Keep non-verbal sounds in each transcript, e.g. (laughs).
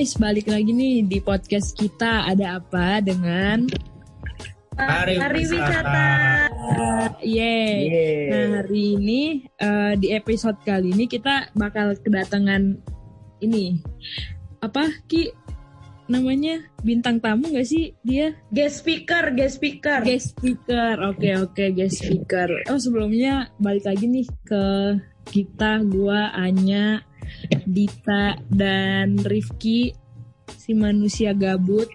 guys, balik lagi nih di podcast kita ada apa dengan Hari, Hari wisata. Yeay. Yeay. Nah hari ini eh, di episode kali ini kita bakal kedatangan ini apa Ki namanya bintang tamu gak sih dia Guest speaker, guest speaker. guest speaker oke oke guest speaker oh sebelumnya balik lagi nih ke kita gua Anya Dita dan Rifki si manusia gabut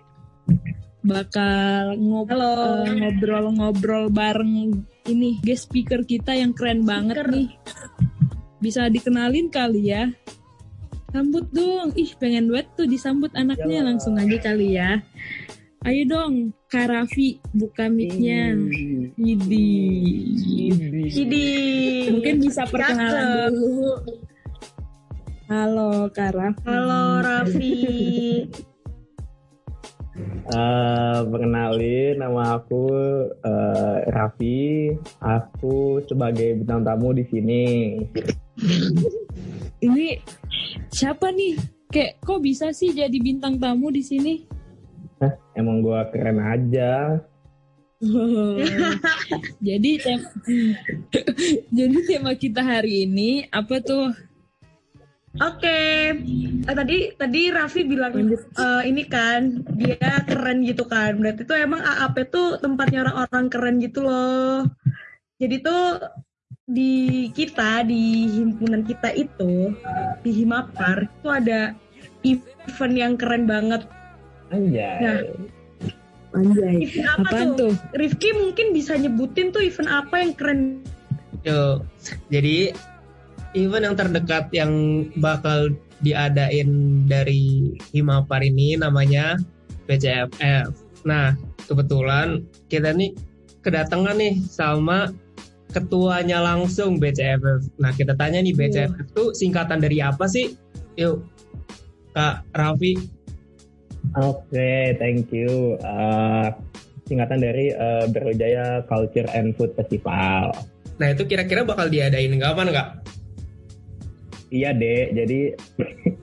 bakal ngob- Halo. eh, ngobrol-ngobrol bareng ini guest speaker kita yang keren banget Speaker. nih bisa dikenalin kali ya sambut dong ih pengen duet tuh disambut anaknya Ya. langsung aja kali ya ayo dong Kak Raffi buka mic-nya Idi. Jadi Mungkin bisa perkenalan dulu. Halo Kak Raffi. Halo Raffi. Eh, perkenalin nama aku eh, Raffi. Aku sebagai bintang tamu di sini. Ini siapa nih? Kayak kok bisa sih jadi bintang tamu di sini? Hah, emang gua keren aja. (laughs) jadi tem (laughs) jadi tema kita hari ini apa tuh? Oke. Eh, tadi tadi Raffi bilang eh, ini kan dia keren gitu kan. Berarti tuh emang AAP tuh tempatnya orang-orang keren gitu loh. Jadi tuh di kita di himpunan kita itu di Himapar itu ada event yang keren banget. Anjay. Nah. Anjay. Event apa Apaan tuh? tuh? Rifki mungkin bisa nyebutin tuh event apa yang keren Yo, jadi event yang terdekat yang bakal diadain dari Himapar ini namanya BCFF. Nah, kebetulan kita nih kedatangan nih sama ketuanya langsung BCFF. Nah, kita tanya nih BCFF itu singkatan dari apa sih? Yuk, Kak Raffi. Oke, thank you. Eh, singkatan dari eh, Berwijaya Culture and Food Festival. Nah, itu kira-kira bakal diadain kapan, Kak? Iya dek, jadi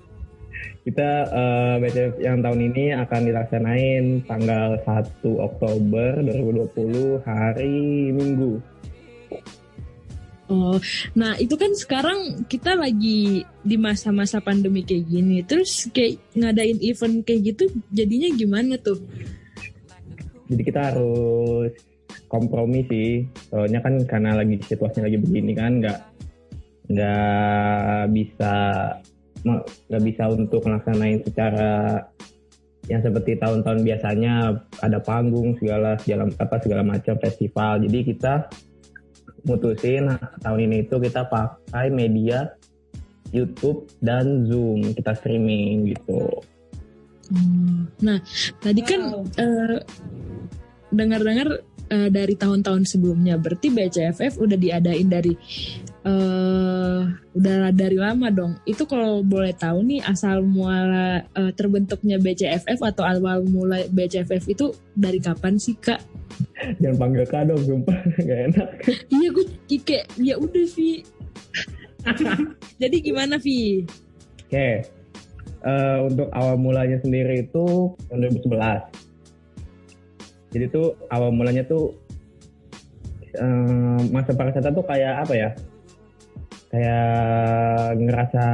(laughs) kita eh, BCF yang tahun ini akan dilaksanain tanggal 1 Oktober 2020 hari Minggu. Oh, nah itu kan sekarang kita lagi di masa-masa pandemi kayak gini. Terus kayak ngadain event kayak gitu jadinya gimana tuh? Jadi kita harus kompromi sih, soalnya kan karena lagi situasinya lagi begini kan nggak nggak bisa nggak bisa untuk melaksanain secara yang seperti tahun-tahun biasanya ada panggung segala segala apa segala macam festival. Jadi kita mutusin nah, tahun ini itu kita pakai media YouTube dan Zoom kita streaming gitu. Oh, Nah, tadi kan Wow. eh, dengar-dengar eh, dari tahun-tahun sebelumnya, berarti BCFF udah diadain dari eh udah dari lama dong. Itu kalau boleh tahu nih asal muala eh, terbentuknya BCFF atau awal mula BCFF itu dari kapan sih kak? Jangan panggil kak dong, sumpah (laughs) nggak enak. Iya gue kayak ya udah Vi. (laughs) Jadi gimana Vi? Oke, Eh, untuk awal mulanya sendiri itu tahun 2011. Jadi tuh awal mulanya tuh eh, masa pariwisata tuh kayak apa ya? Kayak ngerasa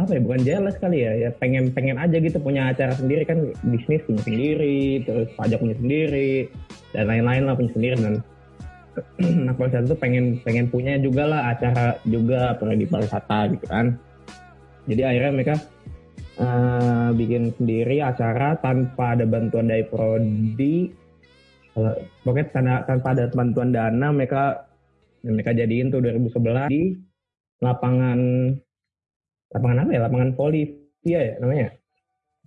apa ya? Bukan jelas kali ya? Ya pengen pengen aja gitu punya acara sendiri kan bisnis punya sendiri, terus pajak punya sendiri dan lain-lain lah punya sendiri dan (clears throat) nah pariwisata tuh pengen pengen punya juga lah acara juga di pariwisata gitu kan jadi akhirnya mereka eh, bikin sendiri acara tanpa ada bantuan dari prodi Kalau- pokoknya tanpa ada bantuan dana mereka mereka jadiin tuh 2011 di lapangan lapangan apa ya lapangan voli iya ya namanya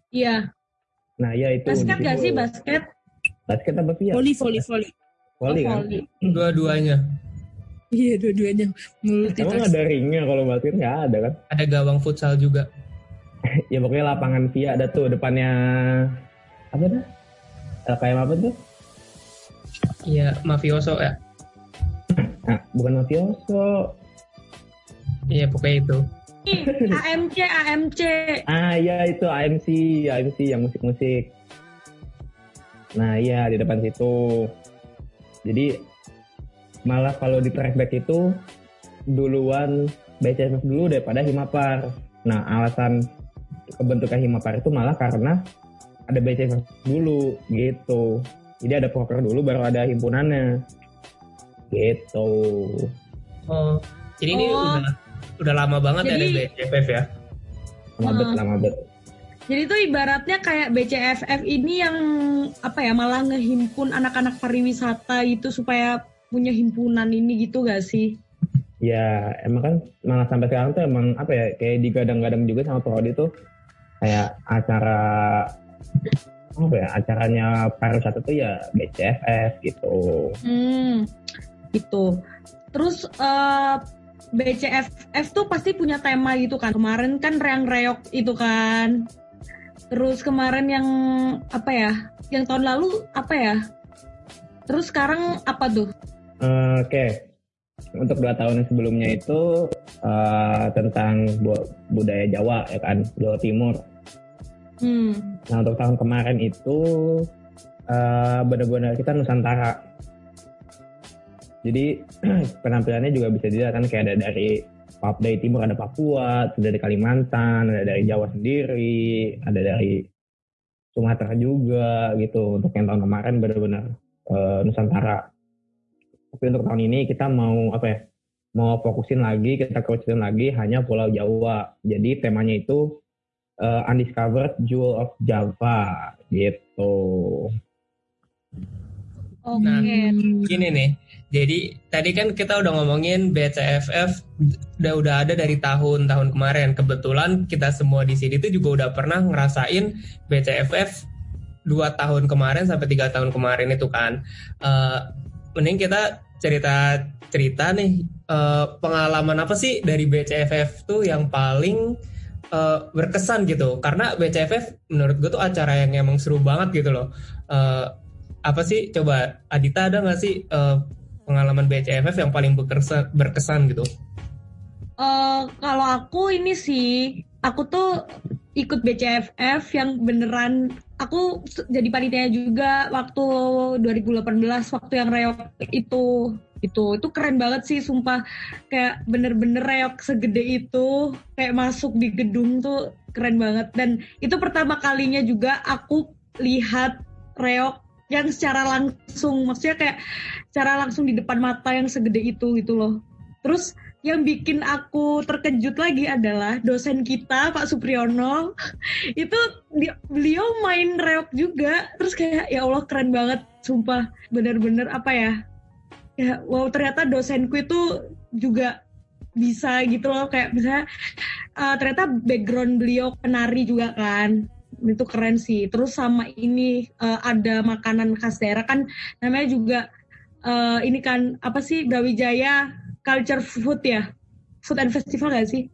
Iya. nah iya itu Basket gak sih basket? basket apa via Voli, voli, voli. voli Oh, kan. Dua-duanya. Iya dua-duanya emang multitask. ada ringnya kalau basket nggak ada kan Ada gawang futsal juga. (laughs) ya pokoknya lapangan via ada tuh depannya apa dah LKM apa tuh Iya, mafioso ya. Nah bukan mafioso Iya, pokoknya itu. AMC AMC Ah iya itu AMC, AMC yang musik-musik. Nah iya di depan situ. Jadi malah kalau di trackback itu duluan BCFF dulu daripada Himapar. Nah alasan kebentukan Himapar itu malah karena ada BCFF dulu gitu. Jadi ada proker dulu baru ada himpunannya. Gitu. Oh, jadi ini Oh. udah udah lama banget ya Jadi- ada BCFF ya. Lama bet, Ah. lama bet. Jadi itu ibaratnya kayak BCFF ini yang apa ya malah ngehimpun anak-anak pariwisata gitu supaya punya himpunan ini gitu gak sih? Ya emang kan malah sampai sekarang tuh emang apa ya kayak digadang-gadang juga sama Prodi tuh kayak acara apa ya acaranya pariwisata tuh ya BCFF gitu. Hmm, gitu. Terus eh, BCFF tuh pasti punya tema gitu kan. Kemarin kan reang reok itu kan. Terus kemarin yang apa ya? Yang tahun lalu apa ya? Terus sekarang apa tuh? Eh, Oke, untuk dua tahun sebelumnya itu eh, tentang bu- budaya Jawa ya kan Jawa Timur. Hmm. Nah untuk tahun kemarin itu eh, benar-benar kita Nusantara. Jadi (clears throat) penampilannya juga bisa dilihat kan kayak ada dari dari Timur ada Papua, ada dari Kalimantan, ada dari Jawa sendiri, ada dari Sumatera juga gitu. Untuk yang tahun kemarin benar-benar eh, Nusantara. Tapi untuk tahun ini kita mau apa ya? Mau fokusin lagi, kita kerucutin lagi hanya Pulau Jawa. Jadi temanya itu eh, Undiscovered Jewel of Java gitu. Oke. Nah, Hmm. Gini nih, jadi tadi kan kita udah ngomongin BCFF udah udah ada dari tahun-tahun kemarin. Kebetulan kita semua di sini tuh juga udah pernah ngerasain BCFF dua tahun kemarin sampai tiga tahun kemarin itu kan. Eh, mending kita cerita cerita nih eh, pengalaman apa sih dari BCFF tuh yang paling eh, berkesan gitu? Karena BCFF menurut gue tuh acara yang emang seru banget gitu loh. Eh, apa sih? Coba Adita ada nggak sih eh, pengalaman BCFF yang paling berkesan, berkesan gitu? Eh, kalau aku ini sih, aku tuh ikut BCFF yang beneran aku jadi panitia juga waktu 2018 waktu yang reok itu itu itu keren banget sih sumpah. Kayak bener-bener reok segede itu kayak masuk di gedung tuh keren banget. Dan itu pertama kalinya juga aku lihat reok yang secara langsung maksudnya kayak secara langsung di depan mata yang segede itu gitu loh. Terus yang bikin aku terkejut lagi adalah dosen kita Pak Supriyono. (laughs) Itu di- beliau main reok juga. Terus kayak ya Allah keren banget sumpah. Bener-bener apa ya ya wow ternyata dosenku itu juga bisa gitu loh. Kayak misalnya eh, ternyata background beliau penari juga kan itu keren sih. Terus sama ini eh, ada makanan khas daerah kan namanya juga eh, ini kan apa sih Brawijaya culture food ya? Food and festival gak sih?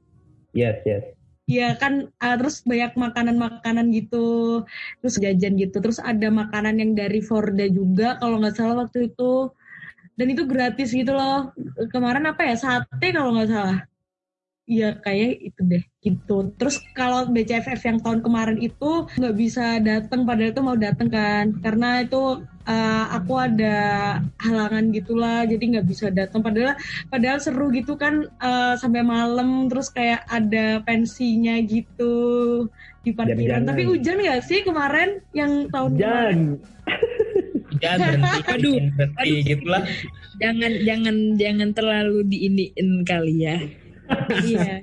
Yes, yes. Iya kan uh, terus banyak makanan-makanan gitu terus jajan gitu. Terus ada makanan yang dari Forda juga kalau nggak salah waktu itu. Dan itu gratis gitu loh. Kemarin apa ya? Sate kalau nggak salah Iya kayak itu deh gitu. Terus kalau BCFF yang tahun kemarin itu nggak bisa datang padahal itu mau datang kan karena itu uh, aku ada halangan gitulah jadi nggak bisa datang padahal padahal seru gitu kan uh, sampai malam terus kayak ada pensinya gitu di parkiran. Tapi hujan nggak sih kemarin yang tahun kemarin? (laughs) Jan, Jangan berhenti, Aduh, berhenti aduh. gitu lah. Jangan jangan jangan terlalu diiniin kali ya. Iya.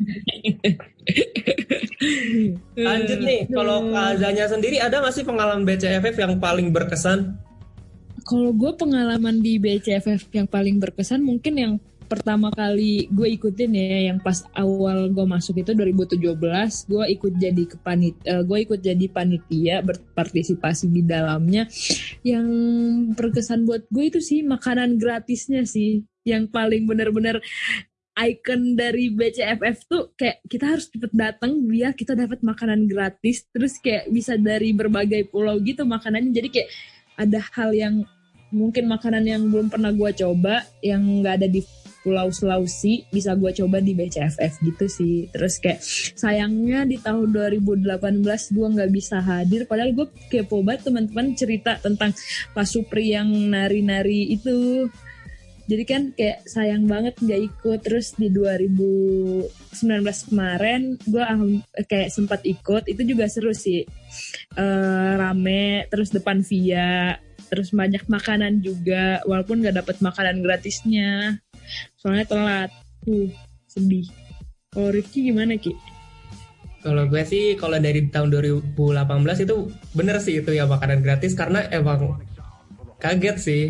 Lanjut nih, kalau Kak Azanya sendiri ada nggak sih pengalaman BCFF yang paling berkesan? Kalau gue pengalaman di BCFF yang paling berkesan mungkin yang pertama kali gue ikutin ya yang pas awal gue masuk itu 2017 gue ikut jadi kepanit eh, gue ikut jadi panitia berpartisipasi di dalamnya yang berkesan buat gue itu sih makanan gratisnya sih yang paling bener-bener icon dari BCFF tuh kayak kita harus cepet datang biar kita dapat makanan gratis. Terus kayak bisa dari berbagai pulau gitu makanannya. Jadi kayak ada hal yang mungkin makanan yang belum pernah gue coba yang nggak ada di Pulau Sulawesi bisa gue coba di BCFF gitu sih. Terus kayak sayangnya di tahun 2018 gue nggak bisa hadir. Padahal gue kepo banget teman-teman cerita tentang Pak Supri yang nari-nari itu jadi kan kayak sayang banget nggak ikut. Terus di 2019 kemarin gue kayak sempat ikut. Itu juga seru sih. Eh, rame terus depan via terus banyak makanan juga walaupun nggak dapet makanan gratisnya. Soalnya telat. Uh sedih. Kalau Rifki gimana Ki? Kalau gue sih kalau dari tahun 2018 itu bener sih itu ya makanan gratis karena emang kaget sih.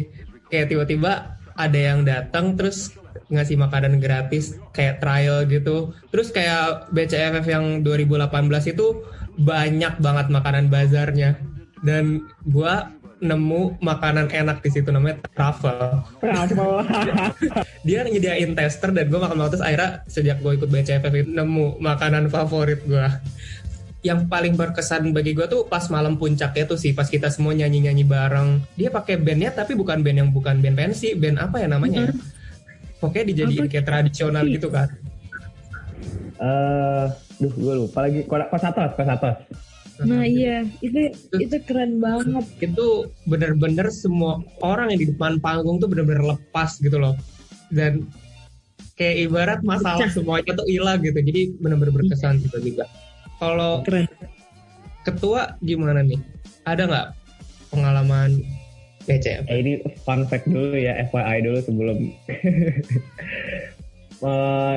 Kayak tiba-tiba ada yang datang terus ngasih makanan gratis kayak trial gitu. Terus kayak BCFF yang 2018 itu banyak banget makanan bazarnya. Dan gua nemu makanan enak di situ namanya truffle. Travel. (laughs) dia nyediain tester dan gue makan terus akhirnya sejak gue ikut BCFF itu nemu makanan favorit gue yang paling berkesan bagi gue tuh pas malam puncaknya tuh sih pas kita semua nyanyi nyanyi bareng. Dia pakai bandnya tapi bukan band yang bukan band pensi band apa ya namanya ya? pokoknya dijadiin Apa? kayak tradisional gitu kan Eh, duh gue lupa lagi. Kos kos atas, kos atas. Nah iya. Itu itu keren banget. itu bener-bener semua orang yang di depan panggung tuh bener-bener lepas gitu loh. Dan kayak ibarat masalah semuanya tuh hilang gitu. Jadi bener-bener berkesan gitu juga kalau keren ketua gimana nih ada nggak pengalaman BCF Eh, ini fun fact dulu ya, FYI dulu sebelum. (laughs) Eh,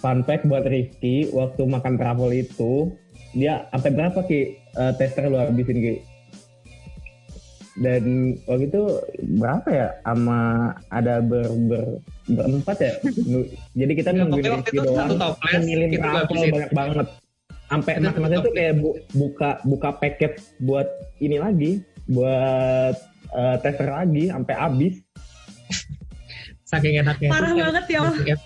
fun fact buat Rizky, waktu makan travel itu, dia sampai berapa Ki eh, tester lu habisin Ki? Dan waktu itu berapa ya? Sama ada ber, ber, berempat ya? (laughs) Jadi kita Ya, nungguin Rizky itu doang, satu toples, travel habisin. banyak banget. Sampai Itu mas-masnya satu tuh kayak bu- buka buka paket buat ini lagi, buat eh, tester lagi sampai habis. (laughs) saking enaknya Parah banget ya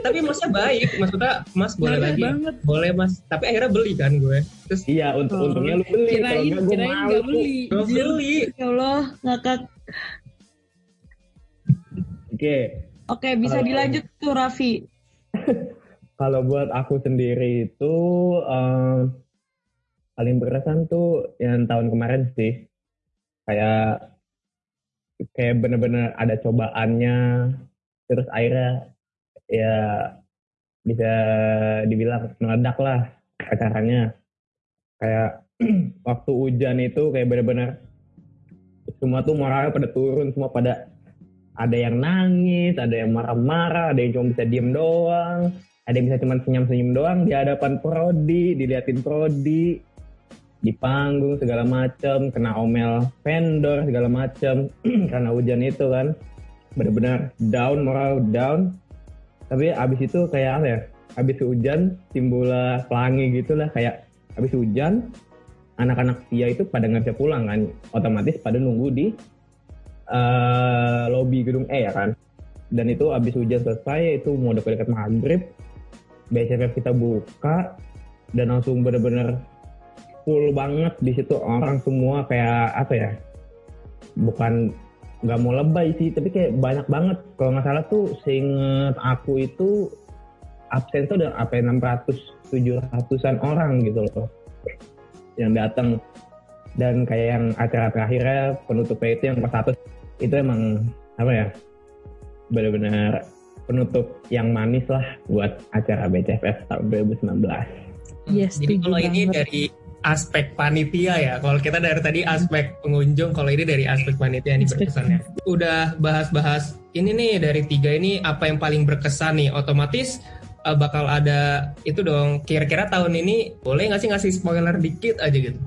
tapi masnya baik maksudnya mas boleh Banget lagi banget boleh mas tapi akhirnya beli kan gue terus Iya, unt Oh. untungnya lu beli. Kalau kirain enggak gue kirain malu. nggak beli gue beli Ya Allah, ngakak. Oke, Oke, bisa Kalau- dilanjut tuh Raffi. (laughs) kalau buat aku sendiri itu em, paling berkesan tuh yang tahun kemarin sih. Kayak kayak bener-bener ada cobaannya, terus akhirnya ya bisa dibilang meledak lah acaranya. Kayak (clears throat) waktu hujan itu kayak bener-bener semua tuh moralnya pada turun, semua pada ada yang nangis, ada yang marah-marah, ada yang cuma bisa diem doang, ada yang bisa cuma senyum-senyum doang di hadapan Prodi, diliatin Prodi, di panggung segala macem, kena omel vendor segala macem (clears throat) karena hujan itu kan, benar-benar down moral down. Tapi abis itu kayak apa ya? Abis hujan timbullah pelangi gitu lah kayak abis hujan anak-anak dia itu pada nggak bisa pulang kan, otomatis pada nunggu di eh lobby gedung E ya kan. Dan itu abis hujan selesai itu mau dekat-dekat maghrib, BCFF kita buka dan langsung bener-bener full banget di situ orang semua kayak apa ya? Bukan nggak mau lebay sih, tapi kayak banyak banget. Kalau nggak salah tuh seinget aku itu absen tuh udah apa ya, 600 700-an orang gitu loh yang datang dan kayak yang acara terakhirnya penutupnya itu yang pas itu emang apa ya benar-benar penutup yang manis lah buat acara BCFF tahun 2019. Yes, Jadi kalau ini banget. dari aspek panitia ya. Kalau kita dari tadi aspek pengunjung, kalau ini dari aspek panitia nih berkesannya. Udah bahas-bahas ini nih dari tiga ini apa yang paling berkesan nih? Otomatis eh, bakal ada itu dong. Kira-kira tahun ini boleh nggak sih ngasih spoiler dikit aja gitu?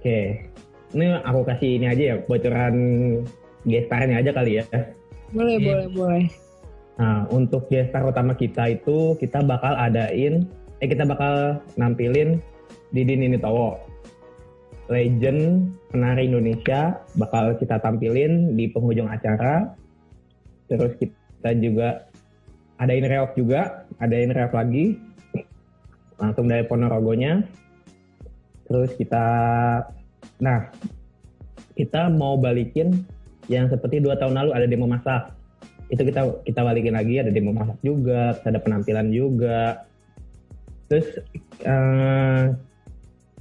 Oke, ini aku kasih ini aja ya bocoran gestarnya aja kali ya. boleh Iya. boleh boleh Nah, untuk gestar utama kita itu kita bakal adain, eh kita bakal nampilin Didi Ninitowo. Legend penari Indonesia bakal kita tampilin di penghujung acara. Terus kita juga adain reok juga, adain reok lagi. Langsung dari Ponorogonya. Terus kita, nah kita mau balikin yang seperti dua tahun lalu ada demo masak itu kita kita balikin lagi ada demo masak juga ada penampilan juga. Terus uh,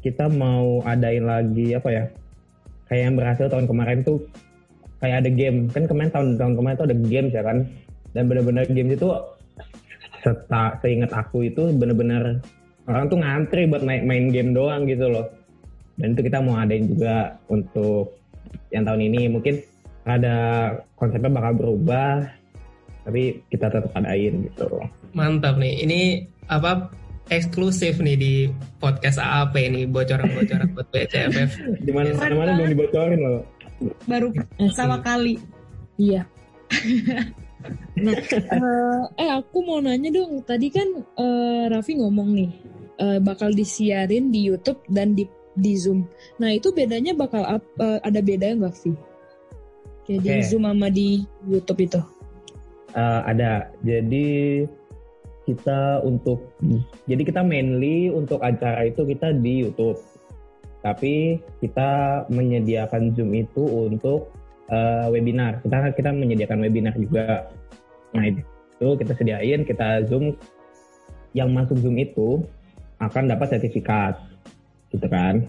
kita mau adain lagi apa ya kayak yang berhasil tahun kemarin tuh kayak ada game. Kan kemarin tahun tahun kemarin tuh ada game ya kan? Dan benar-benar game itu serta seingat aku itu benar-benar orang tuh ngantri buat main, main game doang gitu loh. Dan itu kita mau adain juga untuk yang tahun ini. Mungkin ada konsepnya bakal berubah tapi kita tetap adain gitu. Mantap nih. Ini apa eksklusif nih di podcast AAP ini bocoran-bocoran buat BCFF di mana mana belum dibocorin loh. Baru pertama kali. Iya. (laughs) Nah uh, eh aku mau nanya dong. Tadi kan uh, Raffi ngomong nih uh, bakal disiarin di YouTube dan di di Zoom. Nah itu bedanya bakal uh, ada beda nggak sih kayak okay. di Zoom sama di YouTube itu uh, ada. Jadi kita untuk jadi kita mainly untuk acara itu kita di YouTube. Tapi kita menyediakan Zoom itu untuk uh, webinar. Kita kita menyediakan webinar juga. Nah itu kita sediain kita Zoom. Yang masuk Zoom itu akan dapat sertifikat gitu kan?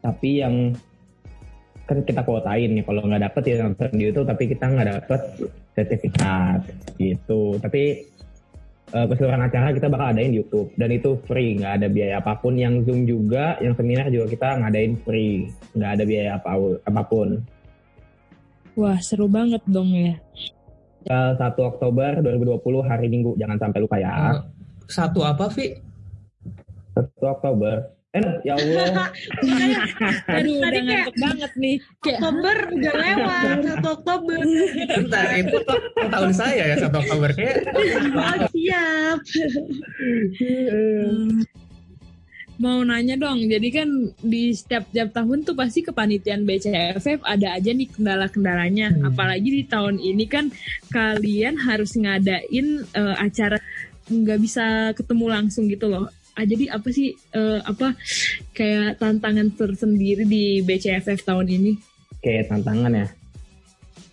Tapi yang kan kita kuotain nih kalau nggak dapet ya nonton di YouTube tapi kita nggak dapet sertifikat gitu. Tapi uh, keseluruhan acara kita bakal adain di YouTube dan itu free nggak ada biaya apa pun. Yang Zoom juga yang seminar juga kita ngadain free nggak ada biaya apa apa pun. Wah seru banget dong ya. Satu Oktober 2020 hari Minggu. Jangan sampai lupa ya. Satu apa Vi satu Oktober Eh, ya Allah. (laughs) Aduh, udah ngantuk banget nih. Kayak Oktober udah lewat, satu Oktober. (laughs) Bentar, itu tuh tahun saya ya satu Oktober kayak. Oh, siap. Hmm. Mau nanya dong, jadi kan di setiap tiap tahun tuh pasti kepanitiaan BCFF ada aja nih kendala-kendalanya. Hmm. Apalagi di tahun ini kan kalian harus ngadain uh, acara nggak bisa ketemu langsung gitu loh jadi apa sih uh, apa kayak tantangan tersendiri di BCFF tahun ini? Kayak tantangan ya.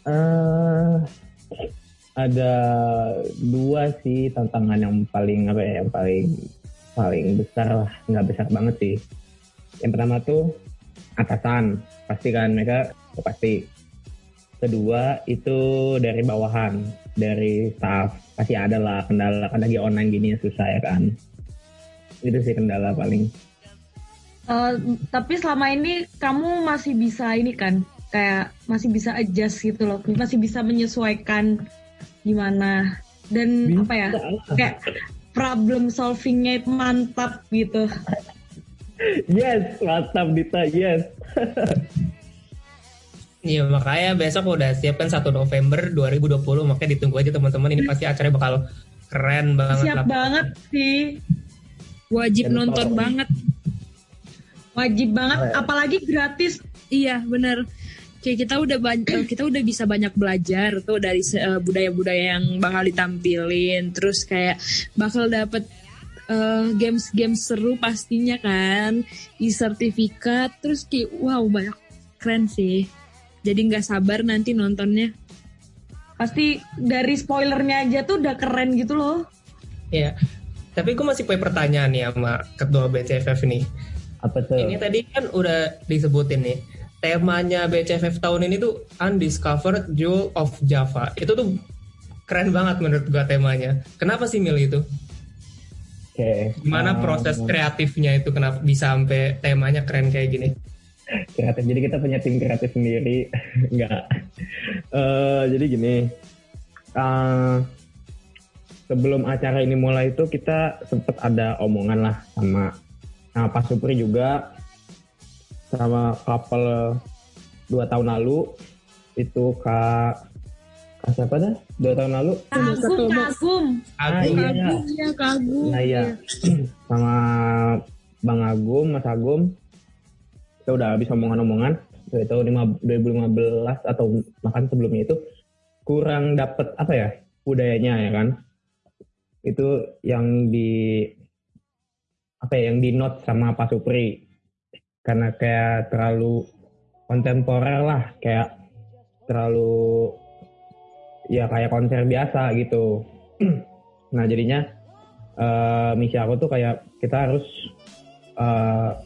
Uh, ada dua sih tantangan yang paling apa ya yang paling paling besar lah nggak besar banget sih. Yang pertama tuh atasan pasti kan mereka pasti. Kedua itu dari bawahan dari staff pasti ada lah kendala kan lagi online gini susah ya kan itu sih kendala paling. Uh, tapi selama ini kamu masih bisa ini kan? Kayak masih bisa adjust gitu loh. Masih bisa menyesuaikan gimana. Dan bisa. apa ya? kayak problem solvingnya itu mantap gitu. Yes mantap Dita yes. Iya makanya besok udah siapkan 1 November 2020 makanya ditunggu aja teman-teman. Ini pasti acaranya bakal keren banget Siap lah. banget sih wajib Dan nonton banget. Wajib banget oh, ya. apalagi gratis. Iya bener. Kayak kita udah banyak eh, kita udah bisa banyak belajar tuh dari uh, budaya-budaya yang bakal ditampilin. Terus kayak bakal dapet uh, games-games seru pastinya kan. Di sertifikat terus kayak wow banyak. Keren sih. Jadi nggak sabar nanti nontonnya. Pasti dari spoilernya aja tuh udah keren gitu loh. Iya, tapi gue masih punya pertanyaan nih sama ketua BCFF ini. Apa tuh? Ini tadi kan udah disebutin nih. Temanya BCFF tahun ini tuh Undiscovered Jewel of Java. Itu tuh keren banget menurut gue temanya. Kenapa sih milih itu? Oke. Okay. Gimana um, proses kreatifnya itu kenapa bisa sampai temanya keren kayak gini? Kreatif. Jadi kita punya tim kreatif sendiri. (laughs) Enggak. Uh, jadi gini. Uh, sebelum acara ini mulai itu kita sempat ada omongan lah sama sama Pak Supri juga sama couple dua tahun lalu. Itu kak kak siapa dah? Dua tahun lalu? Kagum kagum. Ah, iya. kagum ya kagum. Nah, iya. (clears throat) sama Bang Agum Mas Agum kita udah habis omongan-omongan. Dari tahun 2015 atau bahkan sebelumnya itu kurang dapet apa ya budayanya ya kan itu yang di apa ya yang di note sama Pak Supri. Karena kayak terlalu kontemporer lah kayak terlalu ya kayak konser biasa gitu. (clears throat) nah jadinya uh, misi aku tuh kayak kita harus uh,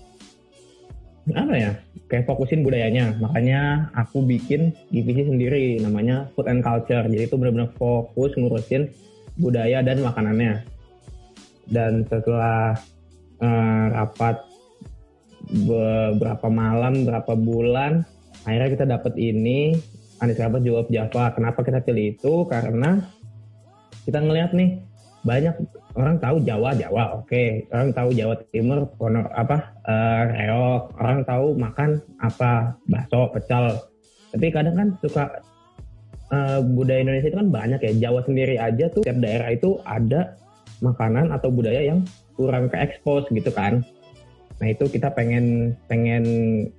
apa ya kayak fokusin budayanya. Makanya aku bikin divisi sendiri namanya food and culture. Jadi itu benar-benar fokus ngurusin budaya dan makanannya. Dan setelah uh, rapat beberapa malam berapa bulan akhirnya kita dapat ini Anies Rapat jawab Java kenapa kita pilih itu? Karena kita ngelihat nih banyak orang tahu Jawa Jawa oke. Okay. orang tahu Jawa Timur kono apa uh, reok. Orang tahu makan apa bakso pecel. Tapi kadang kan suka uh, budaya Indonesia itu kan banyak ya Jawa sendiri aja tuh tiap daerah itu ada makanan atau budaya yang kurang ke expose gitu kan nah itu kita pengen pengen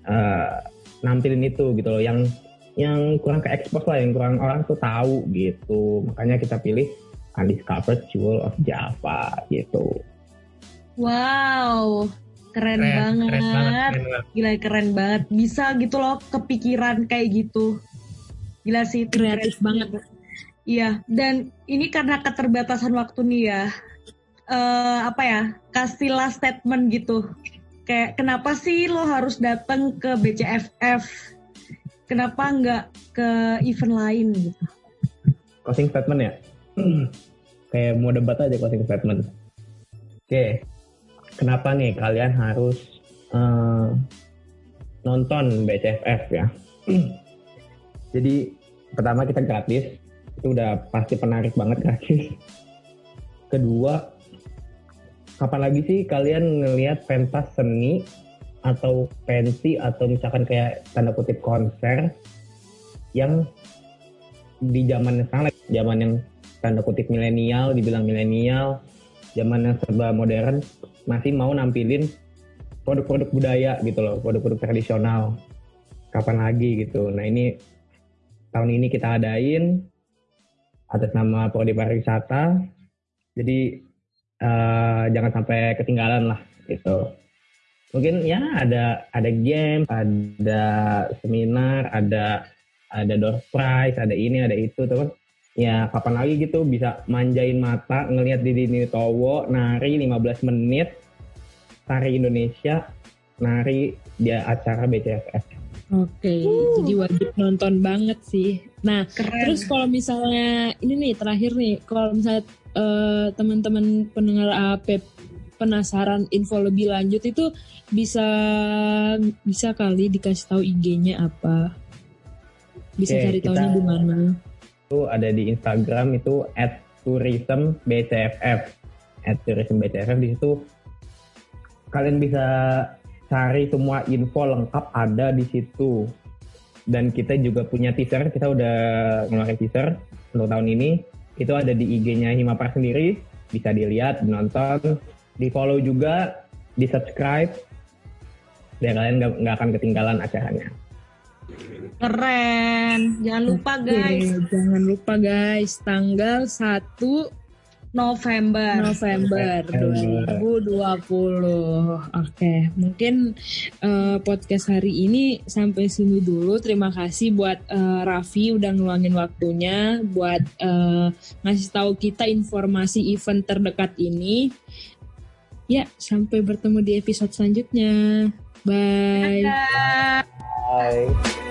uh, nampilin itu gitu loh yang yang kurang ke expose lah yang kurang orang tuh tahu gitu makanya kita pilih Undiscovered Jewel of Java gitu. Wow, keren, keren banget. Keren banget, keren banget. Gila keren banget. Bisa gitu loh kepikiran kayak gitu. Gila sih kreatif banget. Iya, dan ini karena keterbatasan waktu nih ya. Uh, apa ya? Kasihlah statement gitu. Kayak kenapa sih lo harus datang ke BCFF? Kenapa nggak ke event lain gitu? Closing statement ya? (clears throat) kayak mau debat aja closing statement. Oke, kenapa nih kalian harus uh, nonton BCFF ya? (clears throat) Jadi pertama kita gratis, itu udah pasti penarik banget gratis. Kedua, kapan lagi sih kalian ngelihat pentas seni atau pensi atau misalkan kayak tanda kutip konser yang di zaman sekarang, zaman yang tanda kutip milenial, dibilang milenial, zaman yang serba modern, masih mau nampilin produk-produk budaya gitu loh, produk-produk tradisional. Kapan lagi gitu. Nah ini tahun ini kita adain atas nama Prodi Pariwisata. Jadi uh, jangan sampai ketinggalan lah gitu. Mungkin ya ada ada game, ada seminar, ada ada door prize, ada ini, ada itu, teman ya kapan lagi gitu bisa manjain mata ngelihat di Dini Towo nari 15 menit tari Indonesia nari di acara BCFF. Oke, okay, uh. jadi wajib nonton banget sih. Nah, Keren. terus kalau misalnya ini nih terakhir nih, kalau misalnya uh, teman-teman pendengar AP penasaran info lebih lanjut itu bisa bisa kali dikasih tahu IG-nya apa? Bisa okay, cari tahunya di mana? itu ada di Instagram itu at tourism BCFF at tourism BCFF di situ kalian bisa cari semua info lengkap ada di situ. Dan kita juga punya teaser kita udah ngeluarin teaser untuk tahun ini. Itu ada di IG-nya Himapar sendiri bisa dilihat nonton. Di follow juga di subscribe biar kalian nggak akan ketinggalan acaranya. Keren. Jangan lupa guys. Oke, jangan lupa guys, tanggal 1 November. November 2020. Oke, mungkin uh, podcast hari ini sampai sini dulu. Terima kasih buat uh, Raffi udah ngeluangin waktunya buat uh, ngasih tahu kita informasi event terdekat ini. Ya, sampai bertemu di episode selanjutnya. Bye. Bye. Bye.